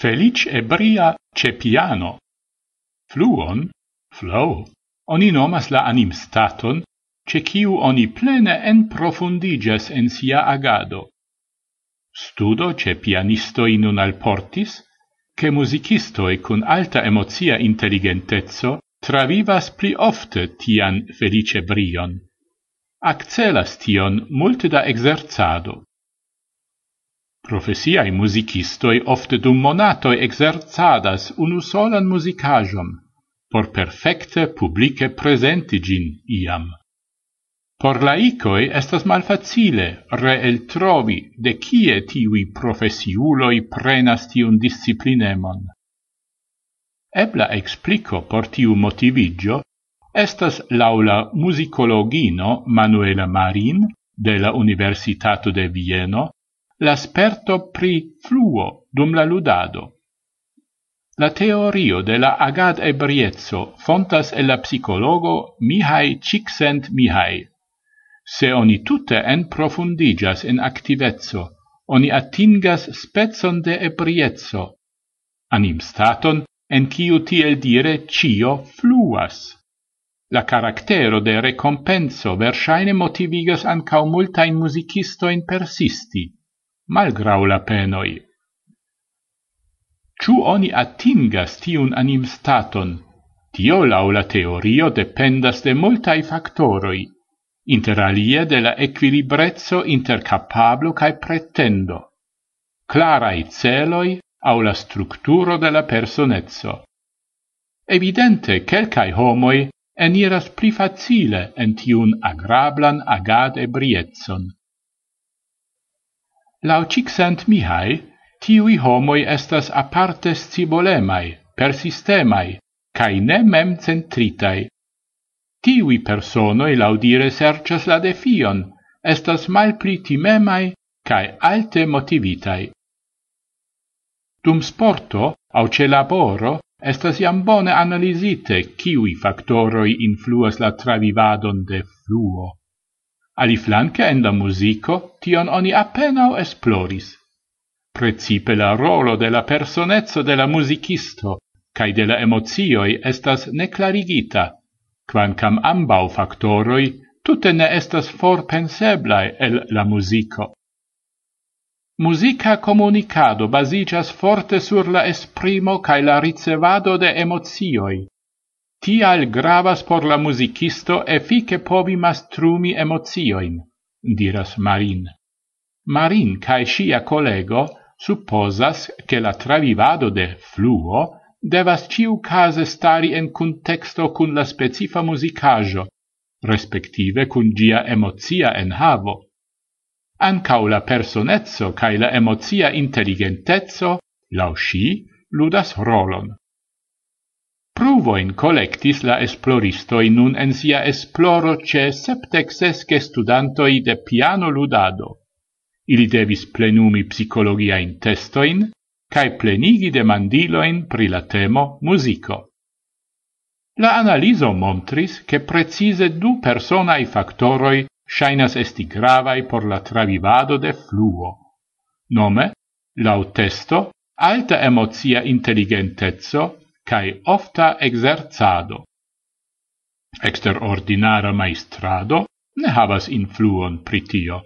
felic ebria cepiano. Fluon, flow, oni nomas la anim staton, ce ciu oni plene en profundigas en sia agado. Studo ce pianisto in un alportis, che musicistoi cun alta emozia intelligentezzo travivas pli ofte tian felice brion. Accelas tion multe da exerzado. Profesiai musicistoi ofte dum monatoi exerzadas unu solan musicajum, por perfecte publice presentigin iam. Por laicoi estas malfacile reeltrovi de kie tivi profesiuloi prenas tiun disciplinemon. Ebla explico por tiu motivigio estas laula musicologino Manuela Marin de la Universitato de Vieno l'asperto pri fluo dum la ludado. La teorio de la agad ebriezzo fontas el la psicologo Mihai Csikszent-Mihai. Se oni tutte en profundigas in activezzo, oni atingas spezon de ebriezzo, anim staton en kiu tiel dire cio fluas. La caractero de recompenso versaine motivigas ancau multain musicistoin persisti malgrau la penoi. Ciu oni atingas tiun anim staton, tio lau la teorio dependas de multai factoroi, inter alie de la equilibrezzo inter capablo cae pretendo, clarai celoi au la structuro de la personezzo. Evidente, quelcae homoi eniras pli facile en tiun agrablan agad ebriezzon. Lau cixent mihai, tiui homoi estas aparte scibolemai, persistemai, cae ne mem centritai. Tiui personoi laudire sercias la defion, estas malpli timemai cae alte motivitai. Dum sporto, au ce laboro, estas iam bone analisite kiui factoroi influas la travivadon de fluo. Aliflanque en la musico tion oni appenao esploris. Precipe la rolo de la personezzo de la musicisto cae de la emozioi estas neclarigita, quancam ambau factoroi tutte ne estas for penseblae el la musico. Musica comunicado basigas forte sur la esprimo cae la ricevado de emozioi, Tial gravas por la musicisto efike povi mastrumi emozioin, diras Marin. Marin cae sia collego supposas che la travivado de fluo devas ciu case stari en contexto cun la specifa musicajo, respektive cun gia emozia en havo. Ancau la personezzo cae la emozia intelligentezzo, lau sci, ludas rolon. Pruvoin collectis la esploristoi nun en sia esploro ce septexesce studantoi de piano ludado. Ili devis plenumi psicologia in testoin, cae plenigi demandiloin pri la temo musico. La analiso montris che precise du personai factoroi shainas esti gravai por la travivado de fluo. Nome, lau testo, alta emozia intelligentezzo cae ofta exerzado. Exterordinara maestrado ne havas influon pritio.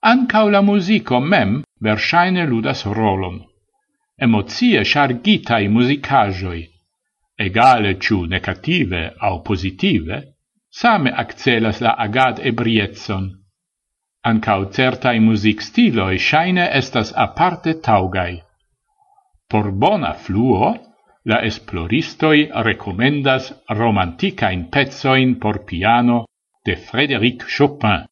Ancau la musico mem versaine ludas rolon. Emozie chargitai musicajoi, egale ciu negative au positive, same accelas la agad ebrietson. Ancau certai music stiloi shaine estas aparte taugai. Por bona fluo, la esploristoi recomendas romanticain pezzoin por piano de Frédéric Chopin.